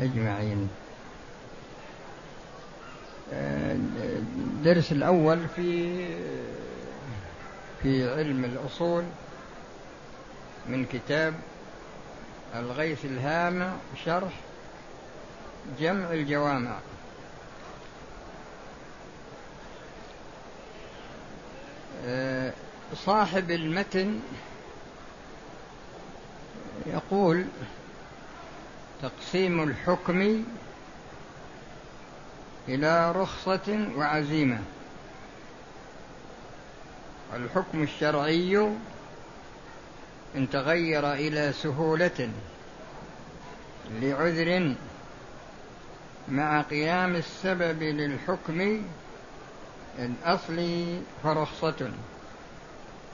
أجمعين. الدرس الأول في في علم الأصول من كتاب الغيث الهامع شرح جمع الجوامع. صاحب المتن يقول تقسيم الحكم إلى رخصة وعزيمة. الحكم الشرعي إن تغير إلى سهولة لعذر مع قيام السبب للحكم الأصلي فرخصة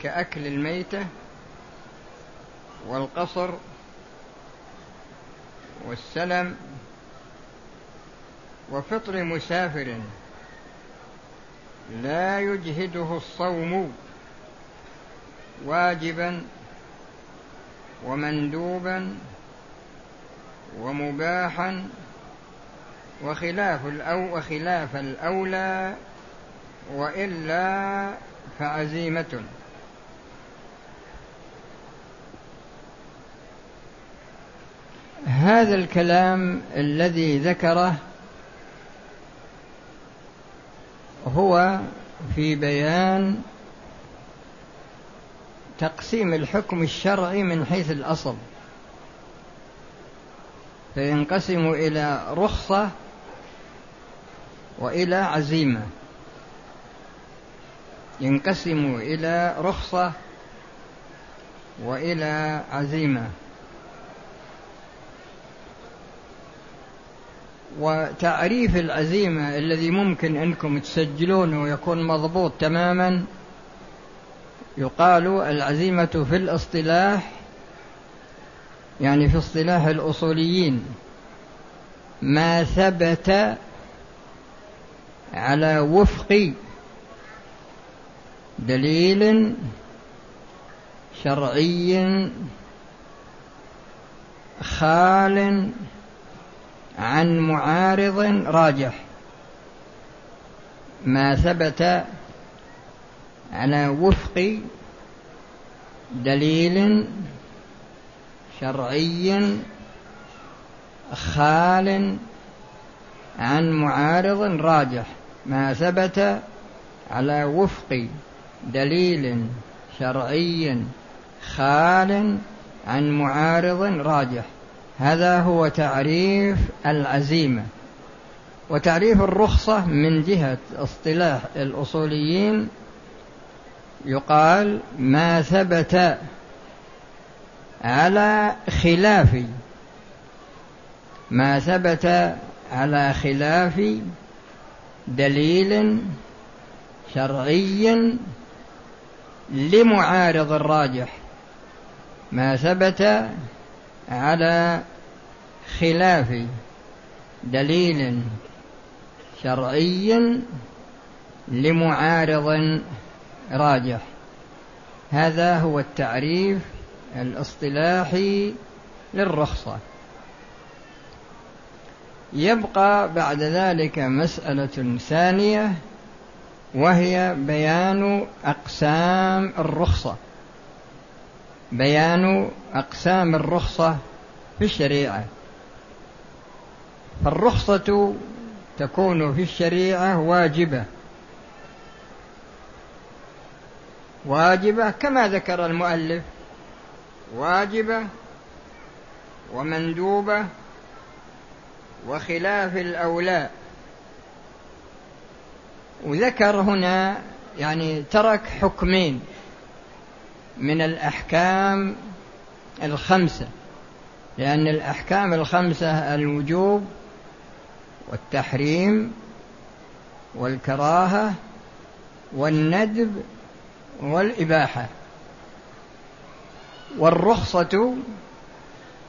كأكل الميتة والقصر والسلم وفطر مسافر لا يجهده الصوم واجبا ومندوبا ومباحا وخلاف الأو وخلاف الأولى وإلا فعزيمة. هذا الكلام الذي ذكره هو في بيان تقسيم الحكم الشرعي من حيث الأصل فينقسم إلى رخصة وإلى عزيمة. ينقسم إلى رخصة وإلى عزيمة. وتعريف العزيمة الذي ممكن أنكم تسجلونه ويكون مضبوط تماما يقال العزيمة في الاصطلاح يعني في اصطلاح الأصوليين ما ثبت على وفق دليل شرعي خال عن معارض راجح. ما ثبت على وفق دليل شرعي خال عن معارض راجح. ما ثبت على وفق دليل شرعي خال عن معارض راجح. هذا هو تعريف العزيمة وتعريف الرخصة من جهة اصطلاح الأصوليين يقال ما ثبت على خلاف ما ثبت على خلاف دليل شرعي لمعارض الراجح. ما ثبت على خلاف دليل شرعي لمعارض راجح. هذا هو التعريف الاصطلاحي للرخصة. يبقى بعد ذلك مسألة ثانية وهي بيان أقسام الرخصة. بيان أقسام الرخصة في الشريعة. فالرخصة تكون في الشريعة واجبة. واجبة كما ذكر المؤلف. واجبة ومندوبة وخلاف الأولى. وذكر هنا يعني ترك حكمين. من الأحكام الخمسة لأن الأحكام الخمسة الوجوب والتحريم والكراهة والندب والإباحة. والرخصة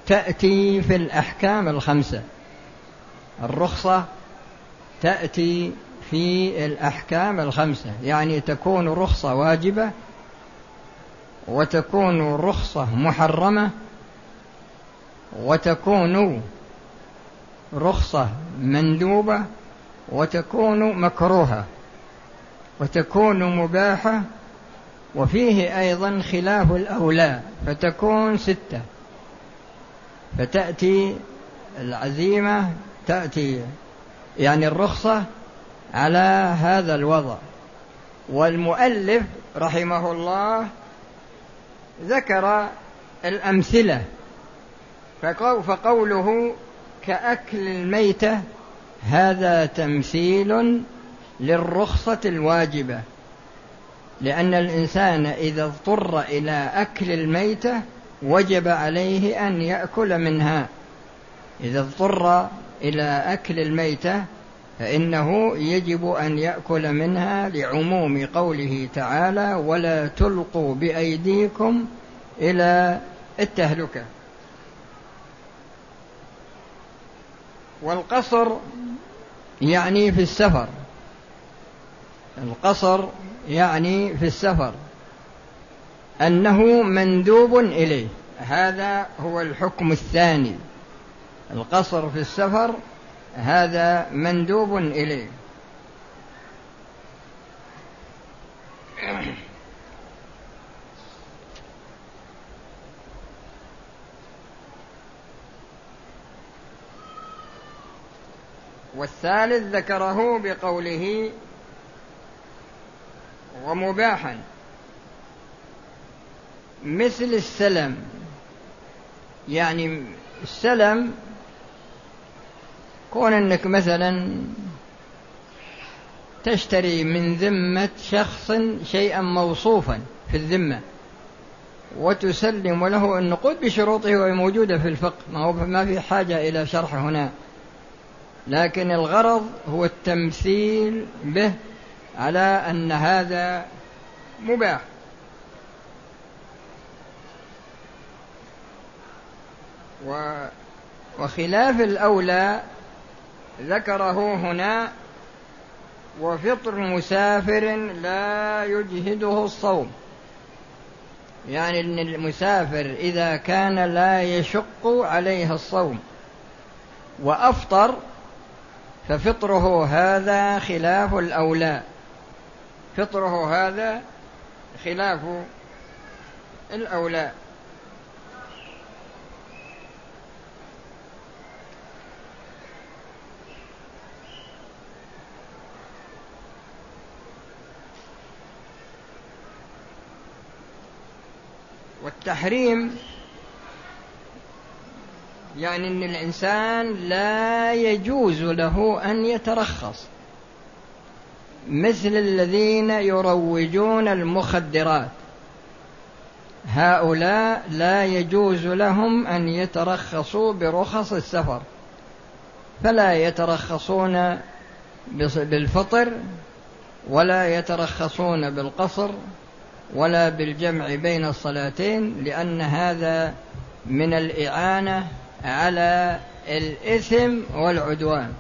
تأتي في الأحكام الخمسة. الرخصة تأتي في الأحكام الخمسة يعني تكون رخصة واجبة وتكون رخصة محرمة وتكون رخصة مندوبة وتكون مكروهة وتكون مباحة وفيه أيضا خلاف الأولى فتكون ستة. فتأتي العزيمة تأتي يعني الرخصة على هذا الوضع. والمؤلف رحمه الله ذكر الأمثلة. فقوله كأكل الميتة هذا تمثيل للرخصة الواجبة. لأن الإنسان إذا اضطر إلى أكل الميتة وجب عليه أن يأكل منها. إذا اضطر إلى أكل الميتة فإنه يجب أن يأكل منها لعموم قوله تعالى ولا تلقوا بأيديكم إلى التهلكة. والقصر يعني في السفر. القصر يعني في السفر. أنه مندوب إليه. هذا هو الحكم الثاني. القصر في السفر هذا مندوب إليه. والثالث ذكره بقوله ومباحا. مثل السلم يعني السلم كون انك مثلا تشتري من ذمة شخص شيئا موصوفا في الذمة وتسلم له النقود بشروطه وهي موجودة في الفقه ما هو ما في حاجة إلى شرح هنا. لكن الغرض هو التمثيل به على أن هذا مباح. وخلاف الأولى ذكره هنا وفطر مسافر لا يجهده الصوم. يعني إن المسافر إذا كان لا يشق عليه الصوم وأفطر ففطره هذا خلاف الأولى. فطره هذا خلاف الأولى. والتحريم يعني إن الإنسان لا يجوز له أن يترخص مثل الذين يروجون المخدرات. هؤلاء لا يجوز لهم أن يترخصوا برخص السفر فلا يترخصون بالفطر ولا يترخصون بالقصر ولا بالجمع بين الصلاتين لأن هذا من الإعانة على الإثم والعدوان.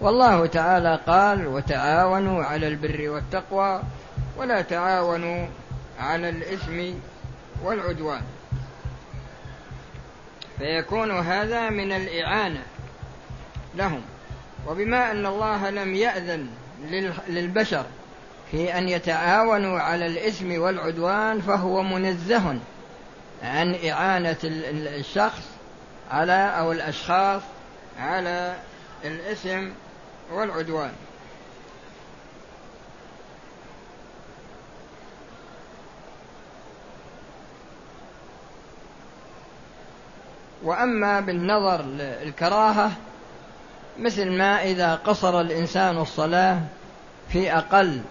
والله تعالى قال وتعاونوا على البر والتقوى ولا تعاونوا على الإثم والعدوان. فيكون هذا من الإعانة لهم. وبما أن الله لم يأذن للبشر في أن يتعاونوا على الإثم والعدوان فهو منزه عن إعانة الشخص على أو الأشخاص على الإثم والعدوان. وأما بالنظر للكراهة مثل ما إذا قصر الإنسان الصلاة في أقل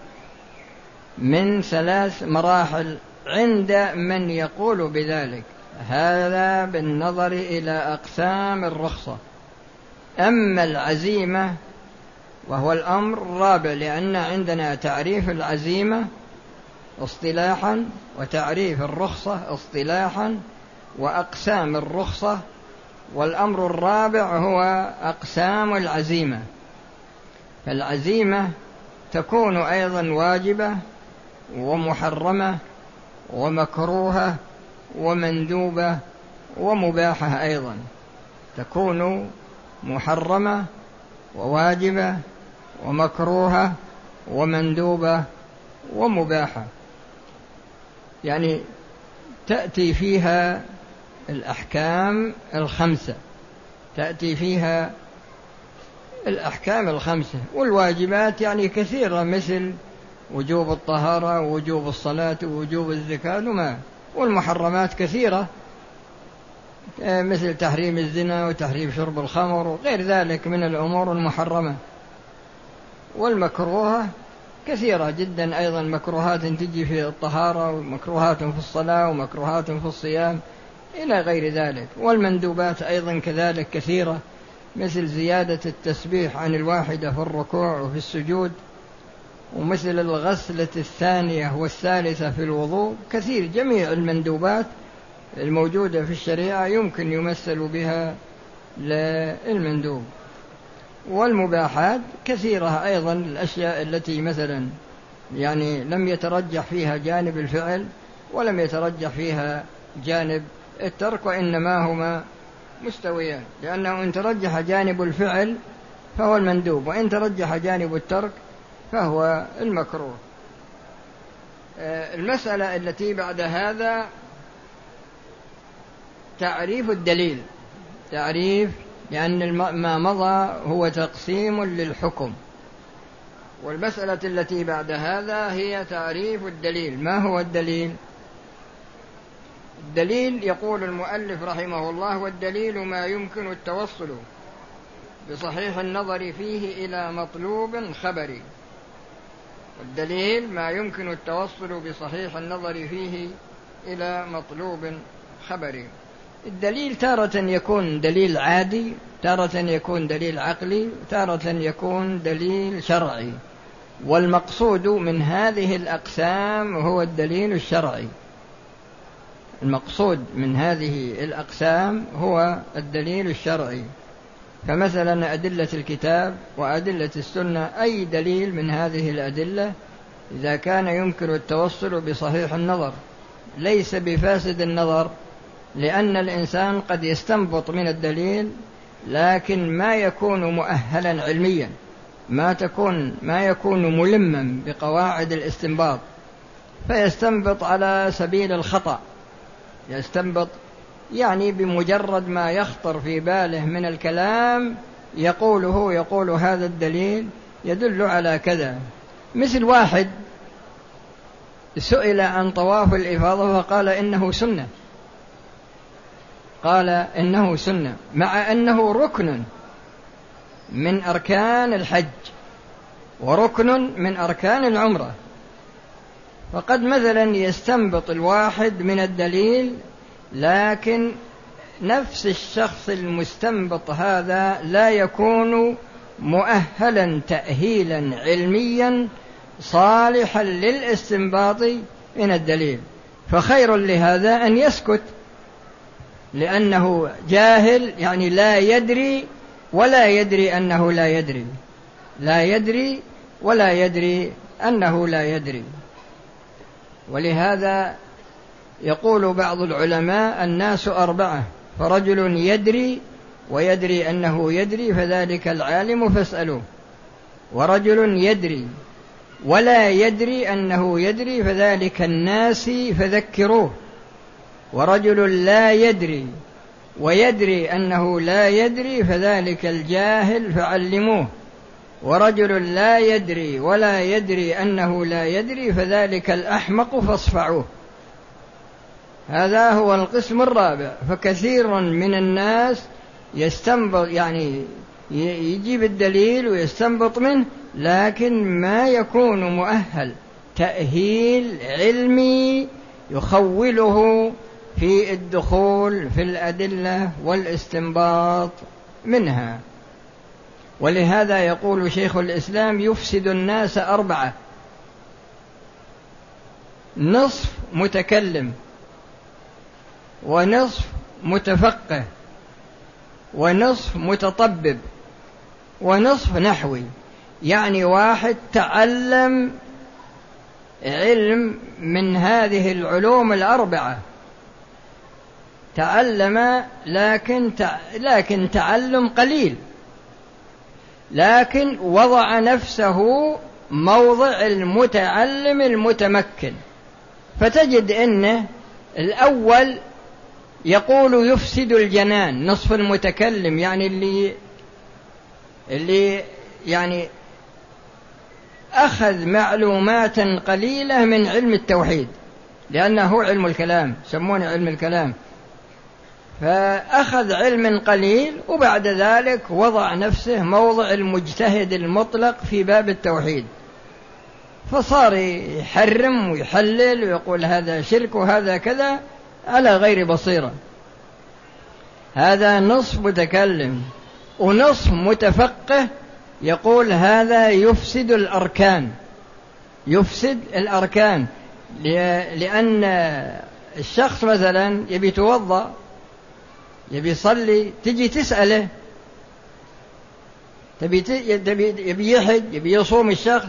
من ثلاث مراحل عند من يقول بذلك. هذا بالنظر إلى أقسام الرخصة. أما العزيمة وهو الأمر الرابع لأن عندنا تعريف العزيمة اصطلاحا وتعريف الرخصة اصطلاحا وأقسام الرخصة والأمر الرابع هو أقسام العزيمة. فالعزيمة تكون أيضا واجبة ومحرمة ومكروهة ومندوبة ومباحة أيضا. تكون محرمة وواجبة ومكروهة ومندوبة ومباحة. يعني تأتي فيها الأحكام الخمسة. تأتي فيها الأحكام الخمسة. والواجبات يعني كثيرة مثل وجوب الطهارة ووجوب الصلاة ووجوب الزكاة وما. والمحرمات كثيرة. آه، مثل تحريم الزنا وتحريم شرب الخمر وغير ذلك من الأمور المحرمة. والمكروهة كثيرة جدا. أيضا مكروهات تجي في الطهارة ومكروهات في الصلاة ومكروهات في الصيام إلى غير ذلك. والمندوبات أيضا كذلك كثيرة مثل زيادة التسبيح عن الواحدة في الركوع وفي السجود. ومثل الغسلة الثانية والثالثة في الوضوء كثير جميع المندوبات الموجودة في الشريعة يمكن يمثل بها للمندوب. والمباحات كثيرة أيضا الأشياء التي مثلا يعني لم يترجح فيها جانب الفعل ولم يترجح فيها جانب الترك وإنما هما مستويان. لأنه إن ترجح جانب الفعل فهو المندوب وإن ترجح جانب الترك فهو المكروه. آه، المسألة التي بعد هذا تعريف الدليل. تعريف لأن ما مضى هو تقسيم للحكم. والمسألة التي بعد هذا هي تعريف الدليل. ما هو الدليل؟ الدليل يقول المؤلف رحمه الله والدليل ما يمكن التوصل بصحيح النظر فيه إلى مطلوب خبري. والدليل ما يمكن التوصل بصحيح النظر فيه إلى مطلوب خبري الدليل تارة يكون دليل عادي تارة يكون دليل عقلي تارة يكون دليل شرعي. والمقصود من هذه الأقسام هو الدليل الشرعي. المقصود من هذه الأقسام هو الدليل الشرعي. فمثلا أدلة الكتاب وأدلة السنة أي دليل من هذه الأدلة؟ إذا كان يمكن التوصل بصحيح النظر ليس بفاسد النظر لأن الإنسان قد يستنبط من الدليل لكن ما يكون مؤهلا علميا ما تكون ما يكون ملما بقواعد الاستنباط. فيستنبط على سبيل الخطأ يستنبط يعني بمجرد ما يخطر في باله من الكلام يقوله يقول هذا الدليل يدل على كذا. مثل واحد سئل عن طواف الإفاضة فقال إنه سنة. قال إنه سنة مع أنه ركن من أركان الحج وركن من أركان العمرة. فقد مثلا يستنبط الواحد من الدليل لكن نفس الشخص المستنبط هذا لا يكون مؤهلا تأهيلا علميا صالحا للاستنباط من الدليل. فخير لهذا أن يسكت لأنه جاهل يعني لا يدري ولا يدري أنه لا يدري. لا يدري ولا يدري أنه لا يدري. ولهذا يقول بعض العلماء الناس أربعة فرجل يدري ويدري أنه يدري فذلك العالم فاسألوه. ورجل يدري ولا يدري أنه يدري فذلك الناس فذكروه. ورجل لا يدري ويدري أنه لا يدري فذلك الجاهل فعلموه. ورجل لا يدري ولا يدري أنه لا يدري فذلك الأحمق فاصفعوه. هذا هو القسم الرابع. فكثير من الناس يستنبط يعني يجيب الدليل ويستنبط منه لكن ما يكون مؤهل. تأهيل علمي يخوله في الدخول في الأدلة والاستنباط منها. ولهذا يقول شيخ الإسلام يفسد الناس أربعة. نصف متكلم. ونصف متفقه ونصف متطبب ونصف نحوي. يعني واحد تعلم علم من هذه العلوم الأربعة. تعلم لكن لكن تعلم قليل. لكن وضع نفسه موضع المتعلم المتمكن. فتجد انه الأول يقول يفسد الجنان نصف المتكلم يعني اللي اللي يعني أخذ معلومات قليلة من علم التوحيد لأنه علم الكلام يسمونه علم الكلام. فأخذ علم قليل وبعد ذلك وضع نفسه موضع المجتهد المطلق في باب التوحيد. فصار يحرم ويحلل ويقول هذا شرك وهذا كذا على غير بصيرة. هذا نصف متكلم ونصف متفقه يقول هذا يفسد الأركان. يفسد الأركان لأن الشخص مثلا يبي يتوضأ يبي يصلي تجي تسأله. تبي يبي يحج يبي يصوم الشخص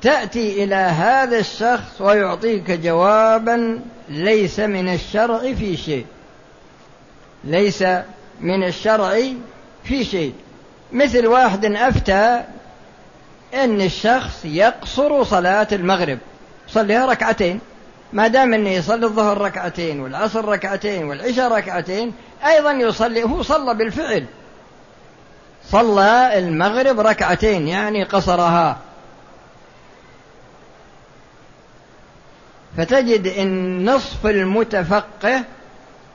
تأتي إلى هذا الشخص ويعطيك جوابا ليس من الشرع في شيء. ليس من الشرع في شيء. مثل واحد أفتى أن الشخص يقصر صلاة المغرب. يصليها ركعتين. ما دام أنه يصلي الظهر ركعتين والعصر ركعتين والعشاء ركعتين أيضا يصلي. هو صلى بالفعل. صلى المغرب ركعتين يعني قصرها. فتجد إن نصف المتفقه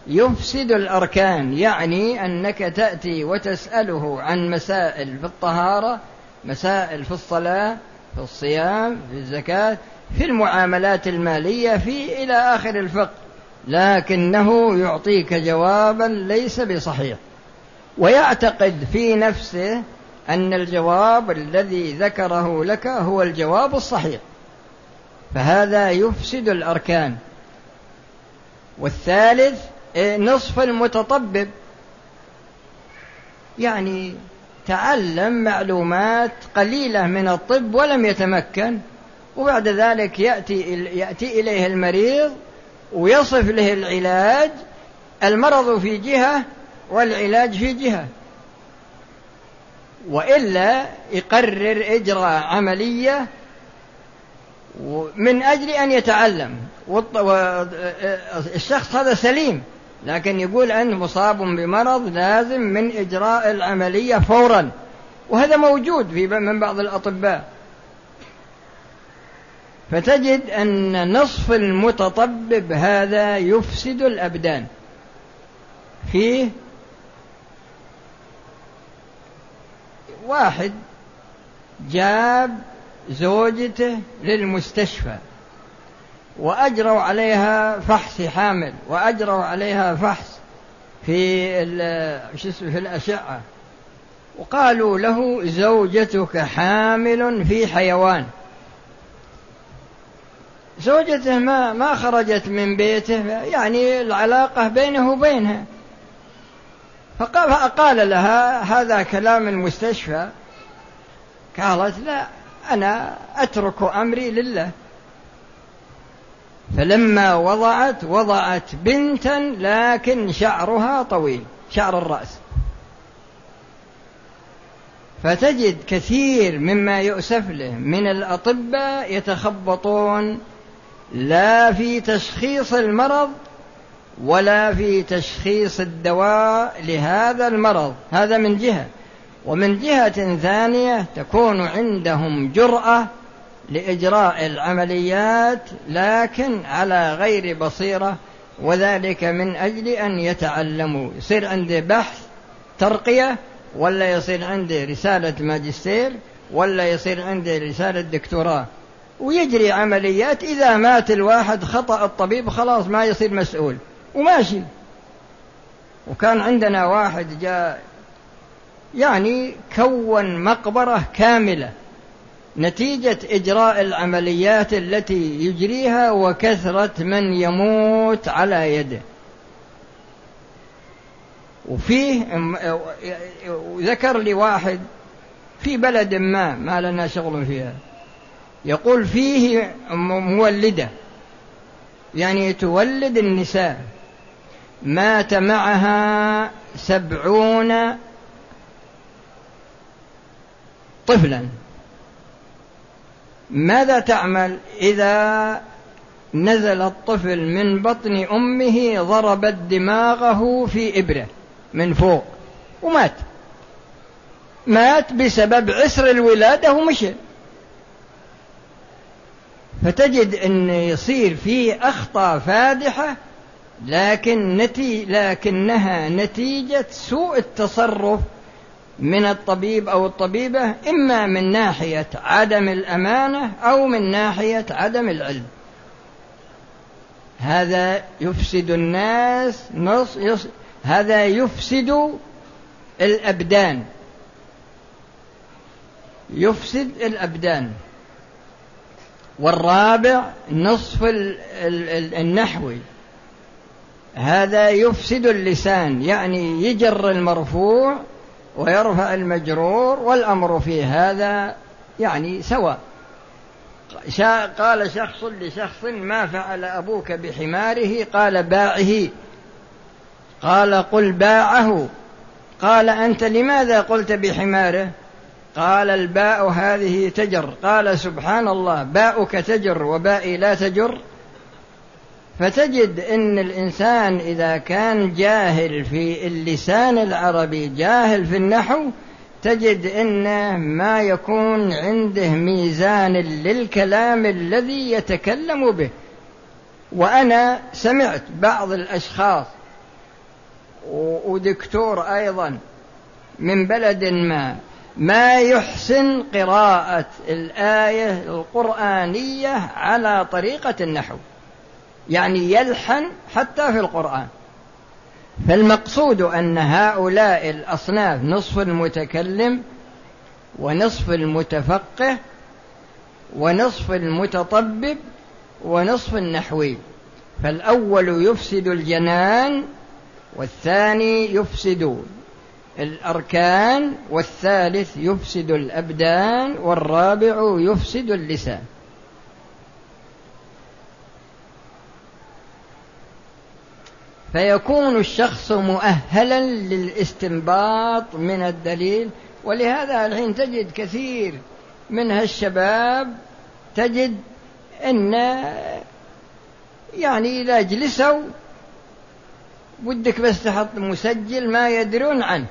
يفسد الأركان يعني أنك تأتي وتسأله عن مسائل في الطهارة مسائل في الصلاة في الصيام في الزكاة في المعاملات المالية في إلى آخر الفقه لكنه يعطيك جوابا ليس بصحيح. ويعتقد في نفسه أن الجواب الذي ذكره لك هو الجواب الصحيح. فهذا يفسد الأركان. والثالث إيه، نصف المتطبب. يعني تعلم معلومات قليلة من الطب ولم يتمكن وبعد ذلك يأتي يأتي إليه المريض ويصف له العلاج المرض في جهة والعلاج في جهة. وإلا يقرر إجراء عملية من أجل أن يتعلم. والشخص هذا سليم لكن يقول أنه مصاب بمرض لازم من إجراء العملية فورا. وهذا موجود في من بعض الأطباء. فتجد أن نصف المتطبب هذا يفسد الأبدان. فيه واحد جاب زوجته للمستشفى. وأجروا عليها فحص حامل وأجروا عليها فحص في في الأشعة. وقالوا له زوجتك حامل في حيوان. زوجته ما ما خرجت من بيته يعني العلاقة بينه وبينها. فقال لها هذا كلام المستشفى؟ قالت لا. أنا أترك أمري لله. فلما وضعت وضعت بنتا لكن شعرها طويل شعر الرأس. فتجد كثير مما يؤسف له. من الأطباء يتخبطون لا في تشخيص المرض ولا في تشخيص الدواء لهذا المرض. هذا من جهة. ومن جهة ثانية تكون عندهم جرأة لإجراء العمليات لكن على غير بصيرة وذلك من أجل أن يتعلموا. يصير عنده بحث ترقية ولا يصير عنده رسالة ماجستير ولا يصير عنده رسالة دكتوراه. ويجري عمليات إذا مات الواحد خطأ الطبيب خلاص ما يصير مسؤول. وماشي. وكان عندنا واحد جاء يعني كون مقبرة كاملة نتيجة إجراء العمليات التي يجريها وكثرة من يموت على يده. وفيه ذكر لي واحد في بلد ما ما لنا شغل فيها يقول فيه مولدة يعني تولد النساء مات معها سبعون طفلا. ماذا تعمل إذا نزل الطفل من بطن أمه ضربت دماغه في إبرة من فوق ومات؟ مات بسبب عسر الولادة ومشي. فتجد أن يصير في أخطاء فادحة لكن نتي لكنها نتيجة سوء التصرف من الطبيب أو الطبيبة إما من ناحية عدم الأمانة أو من ناحية عدم العلم. هذا يفسد الناس نص يص هذا يفسد الأبدان. يفسد الأبدان. والرابع نصف النحوي هذا يفسد اللسان يعني يجر المرفوع ويرفع المجرور والأمر في هذا يعني سواء. قال شخص لشخص ما فعل أبوك بحماره قال باعه. قال قل باعه. قال أنت لماذا قلت بحماره؟ قال الباء هذه تجر. قال سبحان الله باؤك تجر وبائي لا تجر. فتجد إن الإنسان إذا كان جاهل في اللسان العربي جاهل في النحو تجد انه ما يكون عنده ميزان للكلام الذي يتكلم به. وأنا سمعت بعض الأشخاص ودكتور أيضا من بلد ما ما يحسن قراءة الآية القرآنية على طريقة النحو. يعني يلحن حتى في القرآن. فالمقصود أن هؤلاء الأصناف نصف المتكلم ونصف المتفقه ونصف المتطبب ونصف النحوي. فالأول يفسد الجنان والثاني يفسد الأركان والثالث يفسد الأبدان والرابع يفسد اللسان. فيكون الشخص مؤهلا للاستنباط من الدليل ولهذا الحين تجد كثير من هالشباب تجد إن يعني إذا جلسوا ودك بس تحط مسجل ما يدرون عنه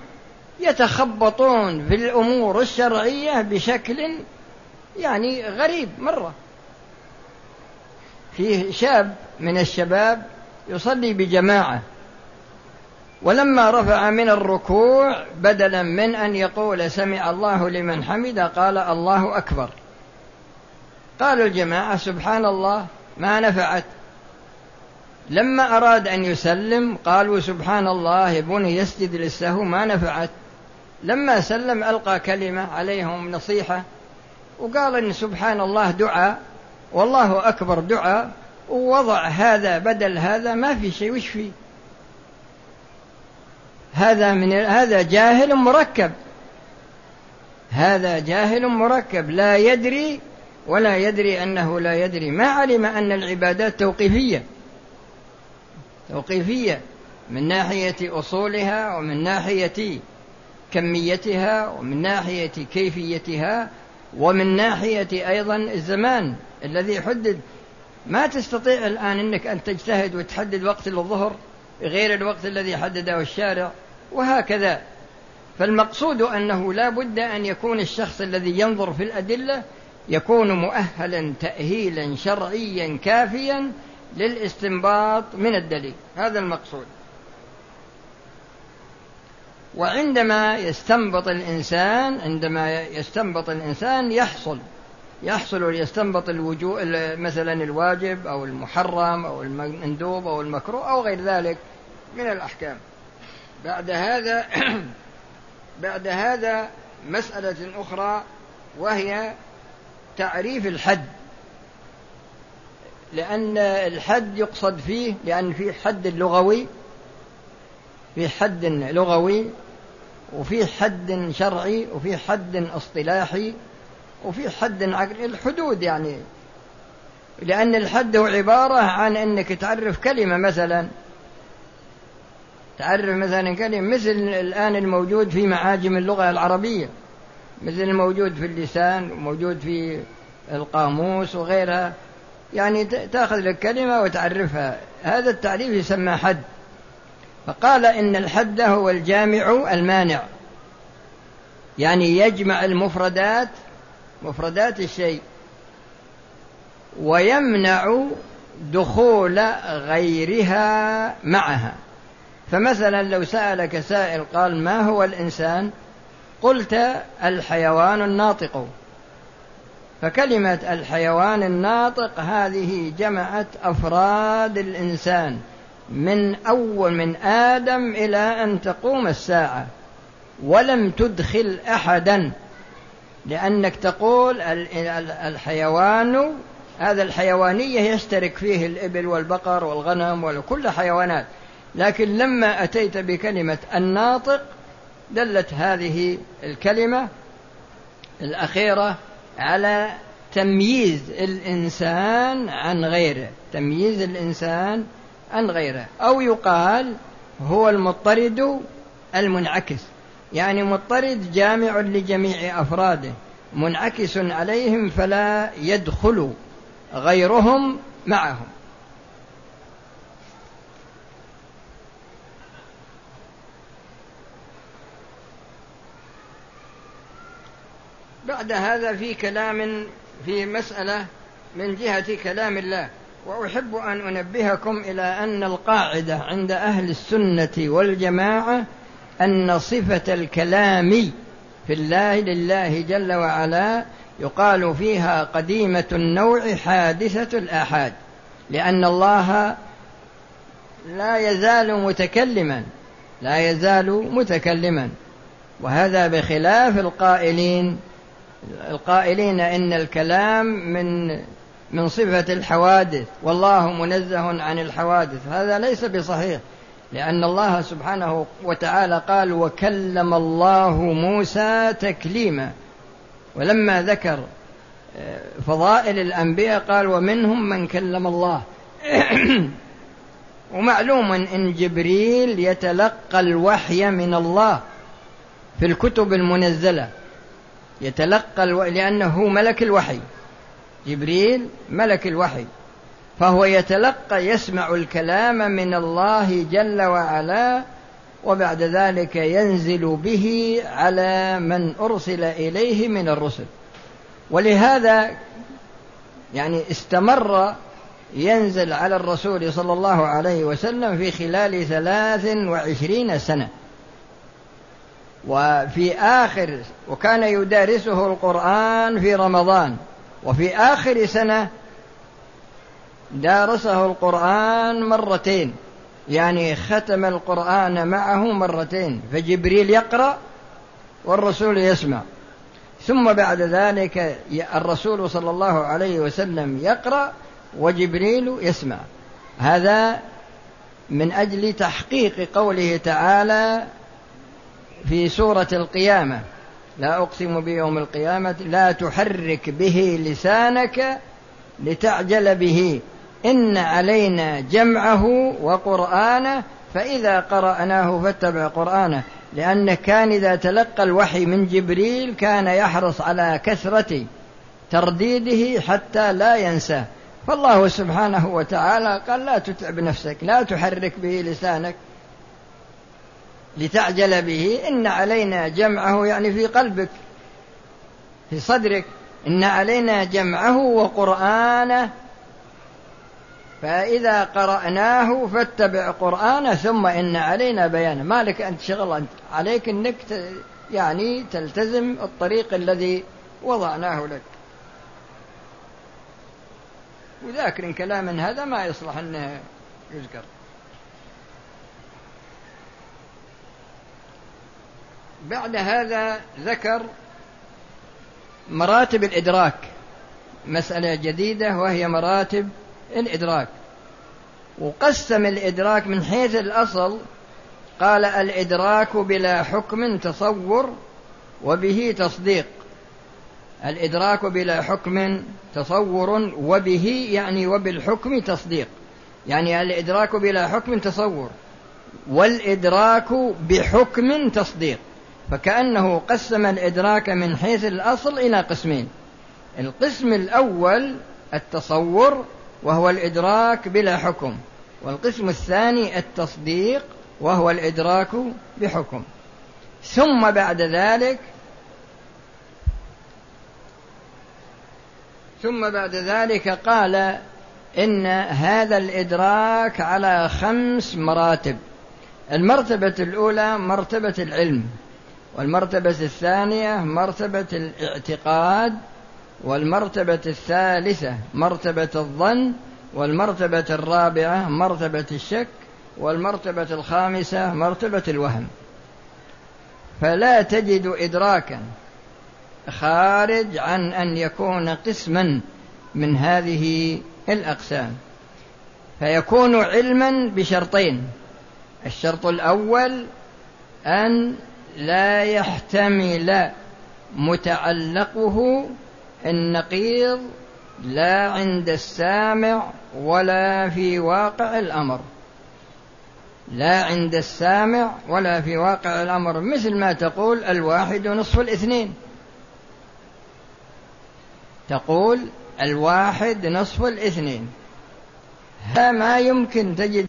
يتخبطون في الأمور الشرعية بشكل يعني غريب مرة. فيه شاب من الشباب يصلي بجماعة. ولما رفع من الركوع بدلا من أن يقول سمع الله لمن حمد قال الله أكبر. قال الجماعة سبحان الله ما نفعت. لما أراد أن يسلم قالوا سبحان الله بني يسجد للسهو ما نفعت. لما سلم ألقى كلمة عليهم نصيحة وقال إن سبحان الله دعاء والله أكبر دعاء ووضع هذا بدل هذا ما في شيء وش فيه هذا من هذا جاهل مركب. هذا جاهل مركب لا يدري ولا يدري أنه لا يدري. ما علم أن العبادات توقيفية. توقيفية من ناحية أصولها ومن ناحية كميتها ومن ناحية كيفيتها ومن ناحية أيضا الزمان الذي حدد. ما تستطيع الآن أنك أن تجتهد وتحدد وقت للظهر غير الوقت الذي حدده الشارع وهكذا. فالمقصود أنه لا بد أن يكون الشخص الذي ينظر في الأدلة يكون مؤهلا تأهيلا شرعيا كافيا للاستنباط من الدليل. هذا المقصود. وعندما يستنبط الإنسان عندما يستنبط الإنسان يحصل يحصل ليستنبط الوجوه مثلا الواجب أو المحرم أو المندوب أو المكروه أو غير ذلك من الأحكام. بعد هذا بعد هذا مسألة أخرى وهي تعريف الحد. لأن الحد يقصد فيه لأن في حد لغوي في حد لغوي وفي حد شرعي وفي حد اصطلاحي وفي حد عقلي الحدود يعني. لأن الحد هو عبارة عن أنك تعرف كلمة مثلا. تعرف مثلا كلمة مثل الآن الموجود في معاجم اللغة العربية. مثل الموجود في اللسان وموجود في القاموس وغيرها. يعني تأخذ لك كلمة وتعرفها. هذا التعريف يسمى حد. فقال إن الحد هو الجامع المانع. يعني يجمع المفردات مفردات الشيء. ويمنع دخول غيرها معها. فمثلا لو سألك سائل قال ما هو الإنسان؟ قلت الحيوان الناطق. فكلمة الحيوان الناطق هذه جمعت أفراد الإنسان من أول من آدم إلى أن تقوم الساعة. ولم تدخل أحدا. لأنك تقول الحيوان هذا الحيوانية يشترك فيه الإبل والبقر والغنم وكل حيوانات. لكن لما أتيت بكلمة الناطق دلت هذه الكلمة الأخيرة على تمييز الإنسان عن غيره تمييز الإنسان عن غيره. أو يقال هو المضطرد المنعكس. يعني مضطرد جامع لجميع أفراده منعكس عليهم فلا يدخل غيرهم معهم. بعد هذا في كلام في مسألة من جهة كلام الله. وأحب أن أنبهكم إلى أن القاعدة عند أهل السنة والجماعة أن صفة الكلام في الله لله جل وعلا يقال فيها قديمة النوع حادثة الآحاد لأن الله لا يزال متكلما لا يزال متكلما وهذا بخلاف القائلين. القائلين إن الكلام من من صفة الحوادث والله منزه عن الحوادث هذا ليس بصحيح. لأن الله سبحانه وتعالى قال وكلم الله موسى تكليما ولما ذكر آه، فضائل الأنبياء قال ومنهم من كلم الله ومعلوم إن جبريل يتلقى الوحي من الله في الكتب المنزلة. يتلقى ألو... لأنه ملك الوحي. جبريل ملك الوحي. فهو يتلقى يسمع الكلام من الله جل وعلا وبعد ذلك ينزل به على من أرسل إليه من الرسل. ولهذا يعني استمر ينزل على الرسول صلى الله عليه وسلم في خلال ثلاث وعشرين سنة. وفي آخر وكان يدارسه القرآن في رمضان وفي آخر سنة دارسه القرآن مرتين. يعني ختم القرآن معه مرتين. فجبريل يقرأ والرسول يسمع. ثم بعد ذلك الرسول صلى الله عليه وسلم يقرأ وجبريل يسمع. هذا من أجل تحقيق قوله تعالى في سورة القيامة. لا أقسم بيوم القيامة لا تحرك به لسانك لتعجل به. إن علينا جمعه وقرآنه فإذا قرأناه فاتبع قرآنه. لأنه كان إذا تلقى الوحي من جبريل كان يحرص على كثرة ترديده حتى لا ينساه. فالله سبحانه وتعالى قال لا تتعب نفسك لا تحرك به لسانك لتعجل به. إن علينا جمعه يعني في قلبك في صدرك. إن علينا جمعه وقرآنه فإذا قرأناه فاتبع قرآنه ثم إن علينا بيانه. ما لك أنت شغل أنت عليك أنك يعني تلتزم الطريق الذي وضعناه لك. وذاكر كلام هذا ما يصلح أنه يذكر. بعد هذا ذكر مراتب الإدراك. مسألة جديدة وهي مراتب الإدراك. وقسم الإدراك من حيث الأصل قال الإدراك بلا حكم تصور وبه تصديق. الإدراك بلا حكم تصور وبه يعني وبالحكم تصديق. يعني الإدراك بلا حكم تصور والإدراك بحكم تصديق. فكأنه قسم الإدراك من حيث الأصل إلى قسمين. القسم الأول التصور وهو الإدراك بلا حكم والقسم الثاني التصديق وهو الإدراك بحكم. ثم بعد ذلك ثم بعد ذلك قال إن هذا الإدراك على خمس مراتب. المرتبة الأولى مرتبة العلم والمرتبة الثانية مرتبة الاعتقاد والمرتبة الثالثة مرتبة الظن والمرتبة الرابعة مرتبة الشك والمرتبة الخامسة مرتبة الوهم. فلا تجد إدراكا خارج عن أن يكون قسما من هذه الأقسام. فيكون علما بشرطين. الشرط الأول أن لا يحتمل متعلقه النقيض لا عند السامع ولا في واقع الأمر. لا عند السامع ولا في واقع الأمر مثل ما تقول الواحد نصف الاثنين. تقول الواحد نصف الاثنين. هذا ما يمكن تجد